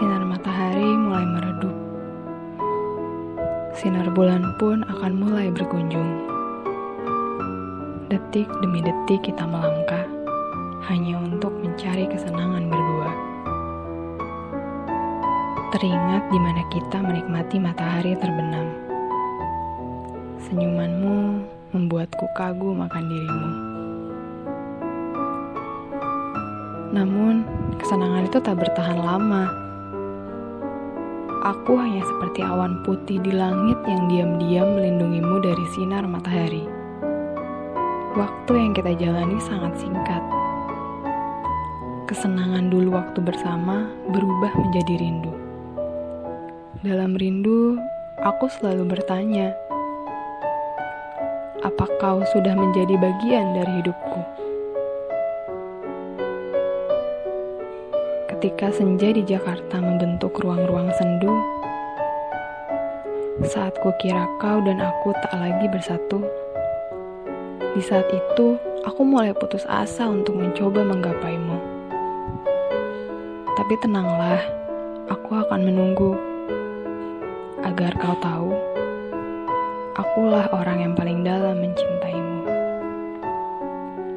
Sinar matahari mulai meredup. Sinar bulan pun akan mulai berkunjung. Detik demi detik kita melangkah hanya untuk mencari kesenangan berdua. Teringat di mana kita menikmati matahari terbenam. Senyumanmu membuatku kagum akan dirimu. Namun, kesenangan itu tak bertahan lama. Aku hanya seperti awan putih di langit yang diam-diam melindungimu dari sinar matahari. Waktu yang kita jalani sangat singkat. Kesenangan dulu waktu bersama berubah menjadi rindu. Dalam rindu, aku selalu bertanya, "Apa kau sudah menjadi bagian dari hidupku?" Ketika senja di Jakarta membentuk ruang-ruang sendu, saat kukira kau dan aku tak lagi bersatu, di saat itu aku mulai putus asa untuk mencoba menggapaimu. Tapi tenanglah, aku akan menunggu agar kau tahu, akulah orang yang paling dalam mencintaimu.